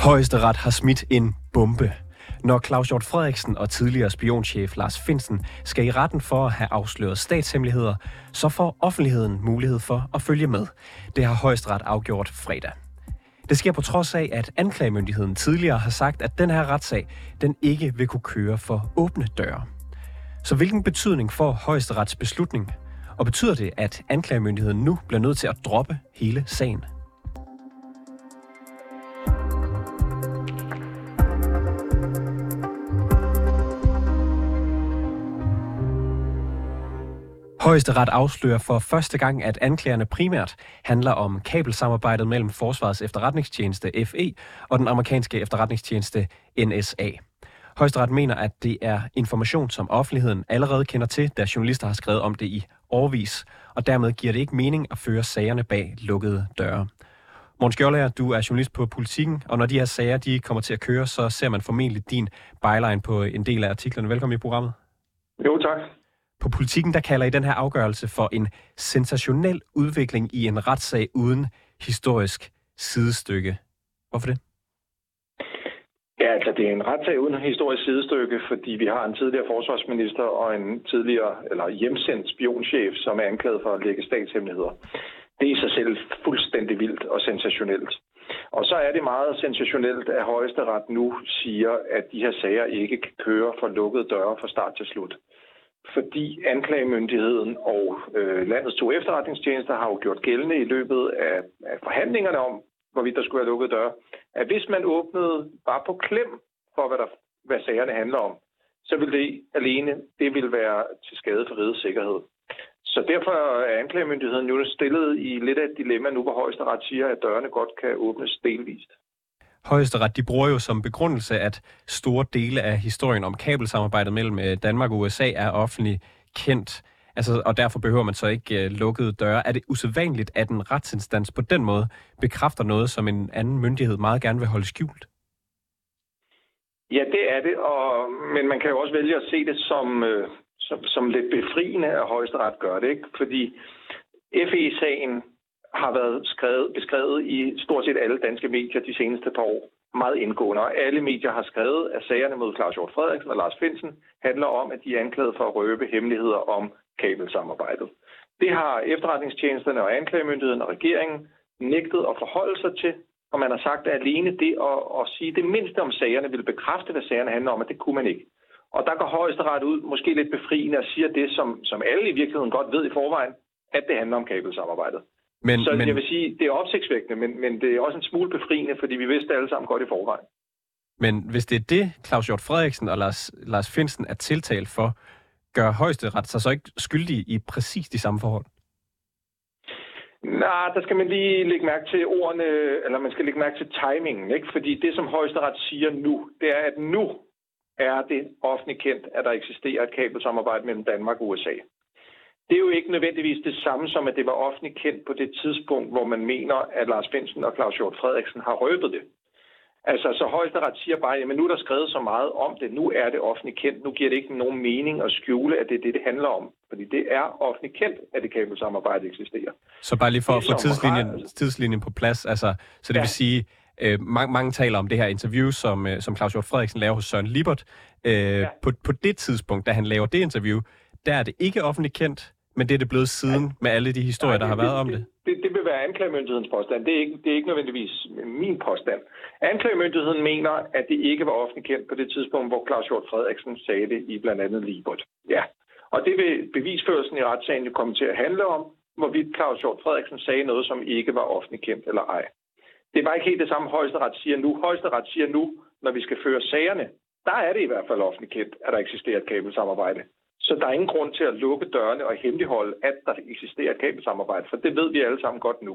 Højesteret har smidt en bombe. Når Claus Hjort Frederiksen og tidligere spionchef Lars Finsen skal i retten for at have afsløret statshemmeligheder, så får offentligheden mulighed for at følge med. Det har højesteret afgjort fredag. Det sker på trods af, at anklagemyndigheden tidligere har sagt, at den her retssag den ikke vil kunne køre for åbne døre. Så hvilken betydning får højesterets beslutning? Og betyder det, at anklagemyndigheden nu bliver nødt til at droppe hele sagen? Højesteret afslører for første gang, at anklagerne primært handler om kabelsamarbejdet mellem Forsvarets efterretningstjeneste FE og den amerikanske efterretningstjeneste NSA. Højesteret mener, at det er information, som offentligheden allerede kender til, da journalister har skrevet om det i årvis, og dermed giver det ikke mening at føre sagerne bag lukkede døre. Måns Gjørlager, du er journalist på Politiken, og når de her sager de kommer til at køre, så ser man formentlig din byline på en del af artiklerne. Velkommen i programmet. Jo, tak. På politikken, der kalder I den her afgørelse for en sensationel udvikling i en retssag uden historisk sidestykke. Hvorfor det? Ja, altså det er en retssag uden historisk sidestykke, fordi vi har en tidligere forsvarsminister og en tidligere eller hjemsendt spionchef, som er anklaget for at lægge statshemmeligheder. Det er i sig selv fuldstændig vildt og sensationelt. Og så er det meget sensationelt, at højesteret nu siger, at de her sager ikke kan køre for lukkede døre fra start til slut fordi anklagemyndigheden og øh, landets to efterretningstjenester har jo gjort gældende i løbet af, af forhandlingerne om, hvorvidt der skulle være lukket døre, at hvis man åbnede bare på klem for, hvad, der, hvad sagerne handler om, så ville det alene det vil være til skade for rigets sikkerhed. Så derfor er anklagemyndigheden nu stillet i lidt af et dilemma nu, hvor højesteret siger, at dørene godt kan åbnes delvist. Højesteret de bruger jo som begrundelse, at store dele af historien om kabelsamarbejdet mellem øh, Danmark og USA er offentlig kendt. Altså, og derfor behøver man så ikke øh, lukkede døre. Er det usædvanligt, at en retsinstans på den måde bekræfter noget, som en anden myndighed meget gerne vil holde skjult? Ja, det er det, og, men man kan jo også vælge at se det som, øh, som, som lidt befriende, at højesteret gør det, ikke? Fordi FE-sagen har været skrevet, beskrevet i stort set alle danske medier de seneste par år meget indgående, og alle medier har skrevet, at sagerne mod Claus Hjort Frederiksen og Lars Finsen handler om, at de er anklaget for at røbe hemmeligheder om kabelsamarbejdet. Det har efterretningstjenesterne og anklagemyndigheden og regeringen nægtet at forholde sig til, og man har sagt, at alene det at, at sige det mindste om sagerne ville bekræfte, hvad sagerne handler om, at det kunne man ikke. Og der går højesteret ud, måske lidt befriende, og siger det, som, som alle i virkeligheden godt ved i forvejen, at det handler om kabelsamarbejdet. Men, så men... jeg vil sige, det er opsigtsvækkende, men, men det er også en smule befriende, fordi vi vidste alle sammen godt i forvejen. Men hvis det er det, Claus Hjort Frederiksen og Lars, Lars Finsen er tiltalt for, gør højesteret sig så ikke skyldige i præcis de samme forhold? Nej, der skal man lige lægge mærke til ordene, eller man skal lægge mærke til timingen, ikke? Fordi det, som højesteret siger nu, det er, at nu er det offentligt kendt, at der eksisterer et kabelsamarbejde mellem Danmark og USA det er jo ikke nødvendigvis det samme som, at det var offentligt kendt på det tidspunkt, hvor man mener, at Lars Finsen og Claus Hjort Frederiksen har røbet det. Altså, så højesteret siger bare, at nu er der skrevet så meget om det, nu er det offentligt kendt, nu giver det ikke nogen mening at skjule, at det er det, det handler om. Fordi det er offentligt kendt, at det kabelsamarbejde eksisterer. Så bare lige for at få tidslinjen, tidslinjen på plads, altså, så det ja. vil sige, øh, mange, mange taler om det her interview, som, øh, som Claus Hjort Frederiksen laver hos Søren Libert. Øh, ja. på, på det tidspunkt, da han laver det interview, der er det ikke offentligt kendt, men det er det blevet siden ja. med alle de historier, det, der har været om det? Det, det vil være anklagemyndighedens påstand. Det er, ikke, det er ikke nødvendigvis min påstand. Anklagemyndigheden mener, at det ikke var offentligt kendt på det tidspunkt, hvor Claus Hjort Frederiksen sagde det i blandt andet Libert. Ja, og det vil bevisførelsen i retssagen jo komme til at handle om, hvorvidt Claus Hjort Frederiksen sagde noget, som ikke var offentligt kendt eller ej. Det var ikke helt det samme, højesteret siger nu. Højesteret siger nu, når vi skal føre sagerne, der er det i hvert fald offentligt kendt, at der eksisterer et kabelsamarbejde. Så der er ingen grund til at lukke dørene og hemmeligholde, at der eksisterer et kabelsamarbejde, for det ved vi alle sammen godt nu.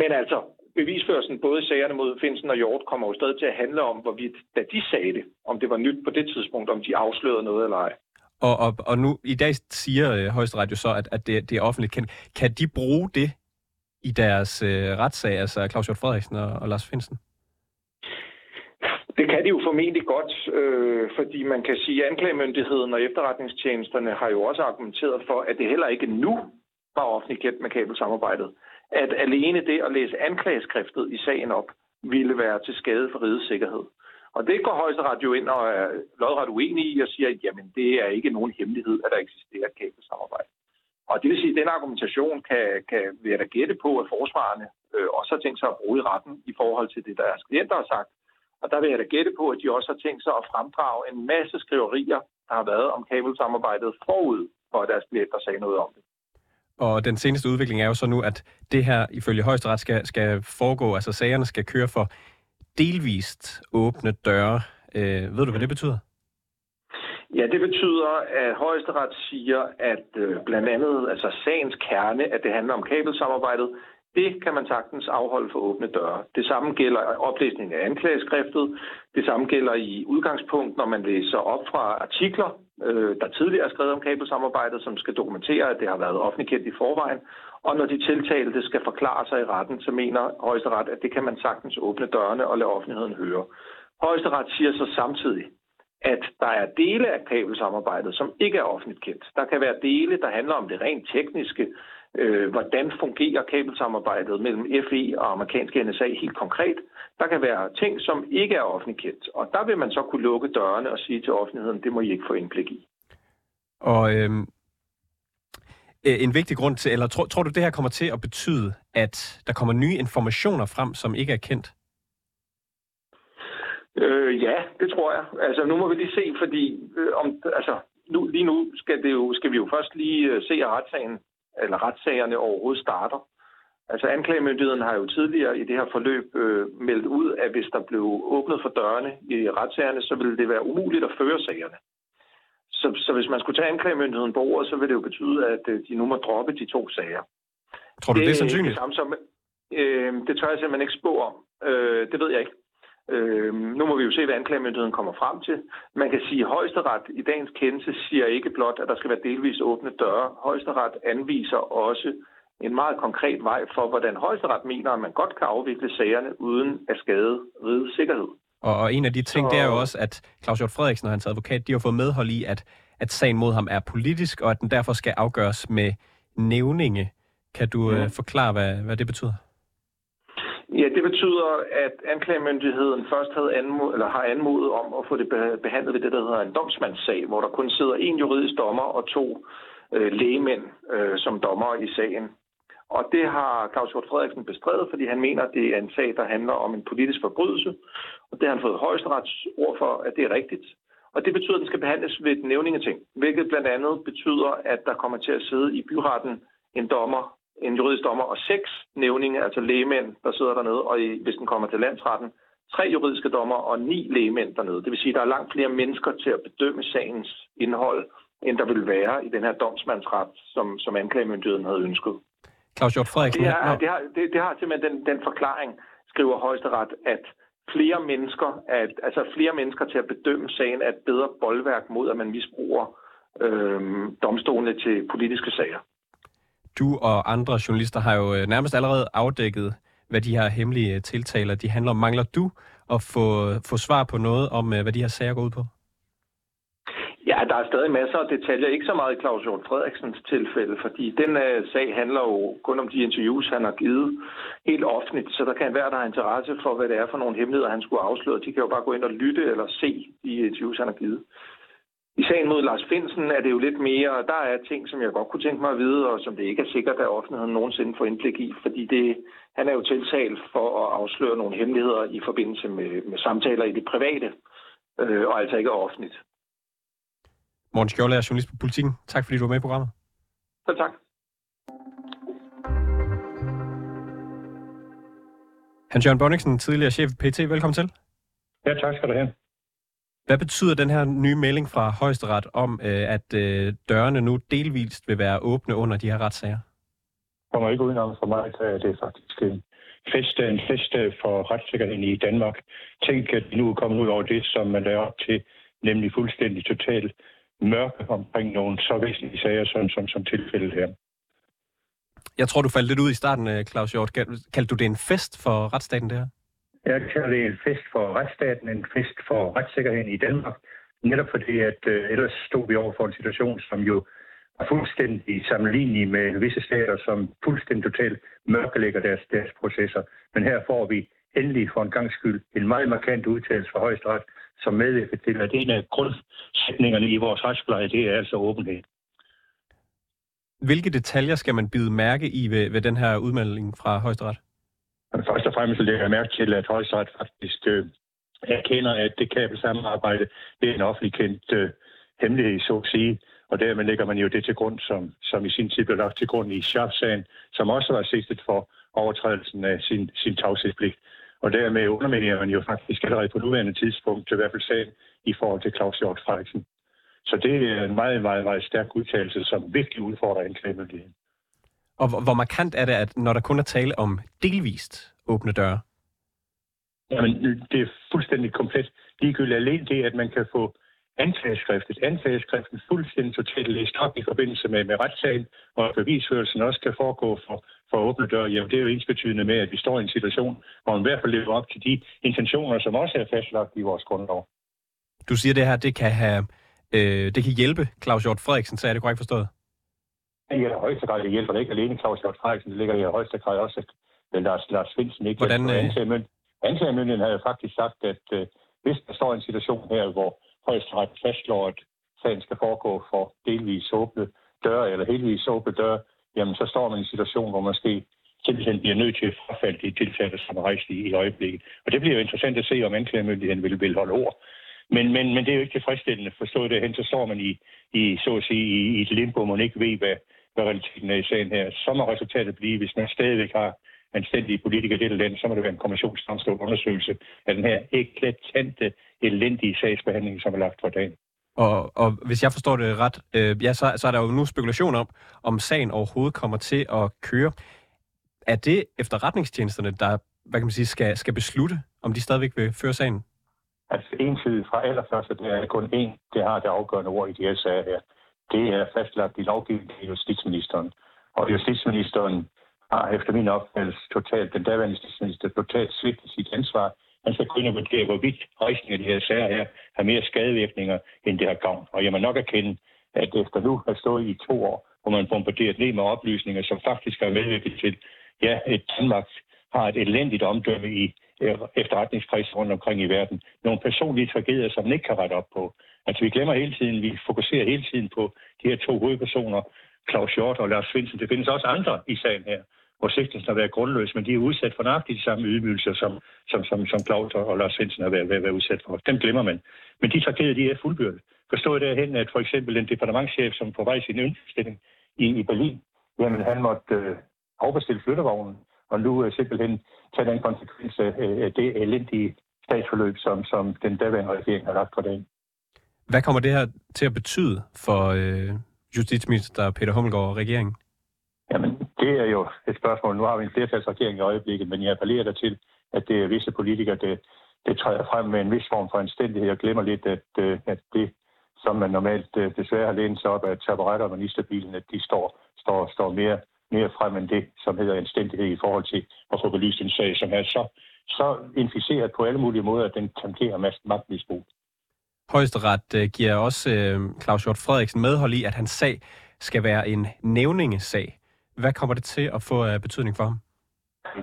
Men altså, bevisførelsen både i sagerne mod Finsen og Hjort kommer jo stadig til at handle om, hvorvidt, da de sagde det, om det var nyt på det tidspunkt, om de afslørede noget eller ej. Og, og, og nu, i dag siger øh, Højesteret jo så, at, at det, det er offentligt kendt. Kan de bruge det i deres øh, retssag, altså Claus Hjort Frederiksen og, og Lars Finsen? Det kan de jo formentlig godt, øh, fordi man kan sige, at anklagemyndigheden og efterretningstjenesterne har jo også argumenteret for, at det heller ikke nu var offentligt kendt med kabelsamarbejdet. At alene det at læse anklageskriftet i sagen op, ville være til skade for rigets sikkerhed. Og det går højesteret jo ind og er lodret uenig i og siger, at jamen, det er ikke nogen hemmelighed, at der eksisterer et kabelsamarbejde. Og det vil sige, at den argumentation kan, kan vi da gætte på, at forsvarerne øh, også har tænkt sig at bruge i retten i forhold til det, deres klienter har sagt. Og der vil jeg da gætte på, at de også har tænkt sig at fremdrage en masse skriverier, der har været om kabelsamarbejdet forud for, at deres klienter sagde noget om det. Og den seneste udvikling er jo så nu, at det her ifølge højesteret skal, skal foregå, altså sagerne skal køre for delvist åbne døre. Øh, ved du, hvad det betyder? Ja, det betyder, at højesteret siger, at øh, blandt andet altså sagens kerne, at det handler om kabelsamarbejdet, det kan man sagtens afholde for åbne døre. Det samme gælder oplæsning af anklageskriftet. Det samme gælder i udgangspunkt, når man læser op fra artikler, øh, der tidligere er skrevet om kabelsamarbejdet, som skal dokumentere, at det har været offentligt i forvejen. Og når de tiltalte skal forklare sig i retten, så mener højesteret, at det kan man sagtens åbne dørene og lade offentligheden høre. Højesteret siger så samtidig, at der er dele af kabelsamarbejdet, som ikke er offentligt kendt. Der kan være dele, der handler om det rent tekniske, øh, hvordan fungerer kabelsamarbejdet mellem FE og amerikanske NSA helt konkret. Der kan være ting, som ikke er offentligt kendt, og der vil man så kunne lukke dørene og sige til offentligheden, det må I ikke få indblik i. Og øhm, øh, en vigtig grund til, eller tror, tror du, det her kommer til at betyde, at der kommer nye informationer frem, som ikke er kendt? Øh, ja, det tror jeg. Altså, nu må vi lige se, fordi øh, om, altså, nu, lige nu skal, det jo, skal vi jo først lige øh, se, at retssagen, eller retssagerne overhovedet starter. Altså anklagemyndigheden har jo tidligere i det her forløb øh, meldt ud, at hvis der blev åbnet for dørene i retssagerne, så ville det være umuligt at føre sagerne. Så, så hvis man skulle tage anklagemyndigheden på ordet, så ville det jo betyde, at øh, de nu må droppe de to sager. Tror du, det, det er sandsynligt? Det, som, øh, det tør jeg simpelthen ikke spå om. Øh, det ved jeg ikke. Øh, nu må vi jo se, hvad anklagemyndigheden kommer frem til. Man kan sige, at højesteret i dagens kendelse siger ikke blot, at der skal være delvis åbne døre. Højesteret anviser også en meget konkret vej for, hvordan højesteret mener, at man godt kan afvikle sagerne uden at skade rigets sikkerhed. Og, og en af de ting, Så... det er jo også, at Claus Hjort Frederiksen og hans advokat, de har fået medhold i, at, at sagen mod ham er politisk, og at den derfor skal afgøres med nævninge. Kan du ja. uh, forklare, hvad, hvad det betyder? Ja, det betyder, at anklagemyndigheden først havde anmod, eller har anmodet om at få det behandlet ved det, der hedder en domsmandssag, hvor der kun sidder en juridisk dommer og to øh, lægemænd øh, som dommer i sagen. Og det har Claus Hjort Frederiksen bestredet, fordi han mener, at det er en sag, der handler om en politisk forbrydelse. Og det har han fået højesterets ord for, at det er rigtigt. Og det betyder, at den skal behandles ved et nævningeting, hvilket blandt andet betyder, at der kommer til at sidde i byretten en dommer en juridisk dommer og seks nævninge, altså lægemænd, der sidder dernede, og i, hvis den kommer til landsretten, tre juridiske dommer og ni lægemænd dernede. Det vil sige, at der er langt flere mennesker til at bedømme sagens indhold, end der vil være i den her domsmandsret, som, som anklagemyndigheden havde ønsket. Claus Hjort Frederiksen. Det, er, det, har, det, det har simpelthen den, den forklaring, skriver højesteret, at flere mennesker, at, altså flere mennesker til at bedømme sagen er et bedre boldværk mod, at man misbruger øh, domstolene til politiske sager du og andre journalister har jo øh, nærmest allerede afdækket, hvad de her hemmelige øh, tiltaler de handler om. Mangler du at få, få svar på noget om, øh, hvad de her sager går ud på? Ja, der er stadig masser af detaljer. Ikke så meget i Claus Hjort Frederiksens tilfælde, fordi den uh, sag handler jo kun om de interviews, han har givet helt offentligt. Så der kan være, der har interesse for, hvad det er for nogle hemmeligheder, han skulle afsløre. De kan jo bare gå ind og lytte eller se de interviews, han har givet. I sagen mod Lars Finsen er det jo lidt mere, der er ting, som jeg godt kunne tænke mig at vide, og som det ikke er sikkert, at offentligheden nogensinde får indblik i, fordi det, han er jo tiltalt for at afsløre nogle hemmeligheder i forbindelse med, med samtaler i det private, øh, og altså ikke offentligt. Morten Skjold er journalist på Politiken. Tak fordi du var med i programmet. Så tak. Hans-Jørgen Bonniksen, tidligere chef i PT. Velkommen til. Ja, tak skal du have. Hvad betyder den her nye melding fra højesteret om, øh, at øh, dørene nu delvist vil være åbne under de her retssager? kommer ikke udenom for mig, at det er faktisk en fest, en fest for retssikkerheden i Danmark. Tænk, at nu er kommet ud over det, som man laver op til, nemlig fuldstændig totalt mørke omkring nogle så væsentlige sager, som, som, som tilfældet her. Jeg tror, du faldt lidt ud i starten, øh, Claus Hjort. Kaldte du det en fest for retsstaten, det her? Jeg kalder det en fest for retsstaten, en fest for retssikkerheden i Danmark. Netop fordi, at øh, ellers stod vi over for en situation, som jo er fuldstændig sammenlignelig med visse stater, som fuldstændig totalt mørkelægger deres, deres processer. Men her får vi endelig for en gang skyld en meget markant udtalelse fra højesteret, som medvirker til, at en af grundsætningerne i vores retspleje, det er altså åbenhed. Hvilke detaljer skal man bide mærke i ved, ved den her udmelding fra højesteret? Først og fremmest lægger jeg mærke til, at højesteret faktisk øh, erkender, at det kabelsamarbejde det er en offentlig kendt øh, hemmelighed, så at sige. Og dermed lægger man jo det til grund, som, som i sin tid blev lagt til grund i Schaff-sagen, som også var sigtet for overtrædelsen af sin, sin tavshedspligt. Og dermed underminerer man jo faktisk allerede på nuværende tidspunkt, i hvert fald sagen, i forhold til Claus Hjort Frederiksen. Så det er en meget, meget, meget stærk udtalelse, som virkelig udfordrer anklagemyndigheden. Og hvor, hvor markant er det, at når der kun er tale om delvist åbne døre? Jamen, det er fuldstændig komplet ligegyldigt alene det, at man kan få anklageskriftet, anklageskriften fuldstændig totalt læst op i forbindelse med, med retssagen, og at bevisførelsen også kan foregå for, for åbne døre. Jamen, det er jo ensbetydende med, at vi står i en situation, hvor man i hvert fald lever op til de intentioner, som også er fastlagt i vores grundlov. Du siger, det her det kan, have, øh, det kan hjælpe Claus Hjort Frederiksen, så er det korrekt forstået? Ja, i højeste grad det hjælper det ikke alene Claus Hjort Frederiksen, det ligger i højeste grad også, at Lars, Lars Svendsen ikke Hvordan, øh... anklagemyndigheden. Anklagemyndigheden havde faktisk sagt, at øh, hvis der står en situation her, hvor højesteret fastslår, at sagen skal foregå for delvis åbne døre eller helvis åbne døre, jamen så står man i en situation, hvor måske simpelthen bliver nødt til at frafalde de tiltalte, som er rejst i, i øjeblikket. Og det bliver jo interessant at se, om anklagemyndigheden vil, vil holde ord. Men, men, men det er jo ikke tilfredsstillende. Forstået det hen, så står man i, i så at sige, i, i et limbo, man ikke ved, hvad, hvad realiteten er i sagen her. Så må resultatet blive, hvis man stadigvæk har anstændige politikere i dette land, så må det være en kommissionsdomstol undersøgelse af den her eklatante, elendige sagsbehandling, som er lagt for dagen. Og, og hvis jeg forstår det ret, øh, ja, så, så er der jo nu spekulation om, om sagen overhovedet kommer til at køre. Er det efterretningstjenesterne, der hvad kan man sige, skal, skal beslutte, om de stadigvæk vil føre sagen? Altså entydigt fra allerførste, det er kun én, det har det afgørende ord i de her sager her. Det er fastlagt i lovgivningen af justitsministeren. Og justitsministeren har efter min opfattelse totalt, den daværende justitsminister, totalt svigtet sit ansvar. Han skal kunne vurdere, hvorvidt rejsen af de her sager her har mere skadevirkninger, end det har gavn. Og jeg må nok erkende, at efter nu har stået i to år, hvor man bombarderet ned med oplysninger, som faktisk har medvirket til, ja, et Danmark har et elendigt omdømme i øh, rundt omkring i verden. Nogle personlige tragedier, som man ikke kan rette op på. Altså vi glemmer hele tiden, vi fokuserer hele tiden på de her to hovedpersoner, Claus Hjort og Lars Svendsen. Det findes også andre i sagen her hvor sigtelsen har været grundløs, men de er udsat for nøjagtigt de samme ydmygelser, som, som, som, som Claus og Lars Svendsen har været, været, været udsat for. Dem glemmer man. Men de tragedier, de er fuldbyrdet. Forstået derhen, at for eksempel en departementschef, som på vej sin indstilling i, i Berlin, jamen han måtte øh, afbestille flyttevognen, og nu øh, simpelthen tage den konsekvens af øh, det elendige statsforløb, som, som den daværende regering har lagt på dagen. Hvad kommer det her til at betyde for øh, justitsminister Peter Hummelgaard og regeringen? Jamen, det er jo et spørgsmål. Nu har vi en flertalsregering i øjeblikket, men jeg appellerer der til, at det er visse politikere, det, det træder frem med en vis form for anstændighed og glemmer lidt, at, øh, at det, som man normalt øh, desværre har lænet sig op af taburetter og ministerbilen, at de står, står, står mere, mere frem end det, som hedder anstændighed i forhold til at få belyst en sag, som er så, så inficeret på alle mulige måder, at den tangerer magtmisbrug. Højesteret øh, giver også øh, Claus Hjort Frederiksen medhold i, at hans sag skal være en nævningesag. Hvad kommer det til at få af betydning for ham?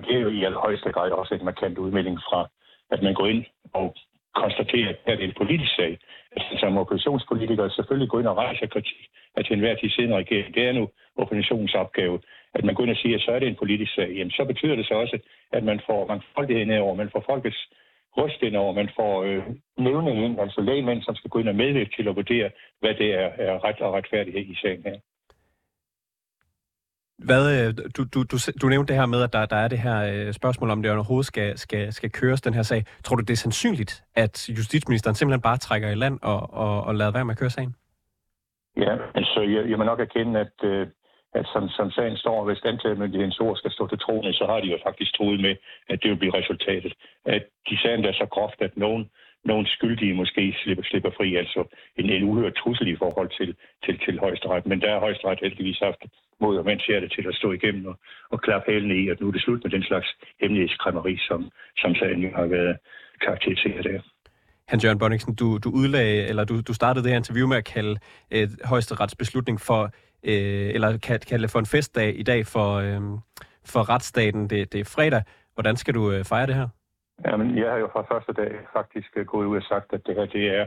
Det er jo i allerhøjeste grad også en markant udmelding fra, at man går ind og konstaterer, at det er en politisk sag. At som oppositionspolitiker selvfølgelig går ind og rejser kritik af til enhver tid siden regering. Det er nu oppositionens opgave, at man går ind og siger, at så er det en politisk sag. Jamen, så betyder det så også, at man får mangfoldighed nedover, man får folkets ryst ind over, man får øh, nævning ind, altså lægemænd, som skal gå ind og medvirke til at vurdere, hvad det er, er ret og retfærdighed i sagen her. Hvad, øh, du, du, du, du nævnte det her med, at der, der er det her øh, spørgsmål, om det overhovedet skal, skal, skal køres, den her sag. Tror du, det er sandsynligt, at justitsministeren simpelthen bare trækker i land og, og, og lader være med at køre sagen? Ja, altså jeg, jeg må nok erkende, at, øh, at som, som sagen står, hvis anklagemyndighedens ord skal stå til troende, så har de jo faktisk troet med, at det vil blive resultatet. At de sagen er så groft, at nogen, nogen skyldige måske slipper, slipper fri, altså en, en uhørt trussel i forhold til, til, til højesteret. Men der har højesteret heldigvis haft mod, og man ser det til at stå igennem og, og klappe hælene i, at nu er det slut med den slags hemmelighedskræmmeri, som, som sagen har været karakteriseret af. Hans Jørgen Bonningsen, du, du udlagde, eller du, du startede det her interview med at kalde et højesterets beslutning for, øh, eller kalde det for en festdag i dag for, øh, for retsstaten. Det, det er fredag. Hvordan skal du øh, fejre det her? Jamen, jeg har jo fra første dag faktisk øh, gået ud og sagt, at det her det er,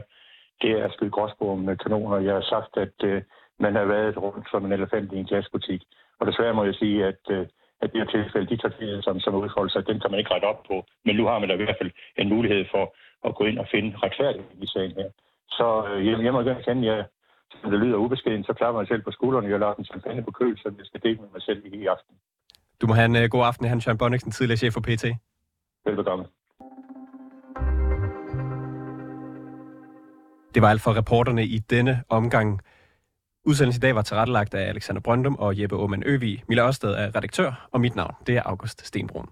det er skyde gråsbord med kanoner. Jeg har sagt, at øh, man har været rundt som en elefant i en jazzbutik. Og desværre må jeg sige, at, øh, at det her tilfælde, de tragedier, som, som udfolder sig, den kan man ikke rette op på. Men nu har man da i hvert fald en mulighed for at gå ind og finde retfærdighed i sagen her. Så øh, jeg, jeg må gerne kende, at jeg, som det lyder ubeskeden, så klarer mig selv på skuldrene. Jeg lader den champagne på køl, så jeg skal dele med mig selv i aften. Du må have en uh, god aften, Hans Jørgen Bonniksen, tidligere chef for PT. Velbekomme. Det var alt for reporterne i denne omgang. Udsendelsen i dag var tilrettelagt af Alexander Brøndum og Jeppe Aumann Øvig. Mille Ørsted er redaktør, og mit navn det er August Stenbrun.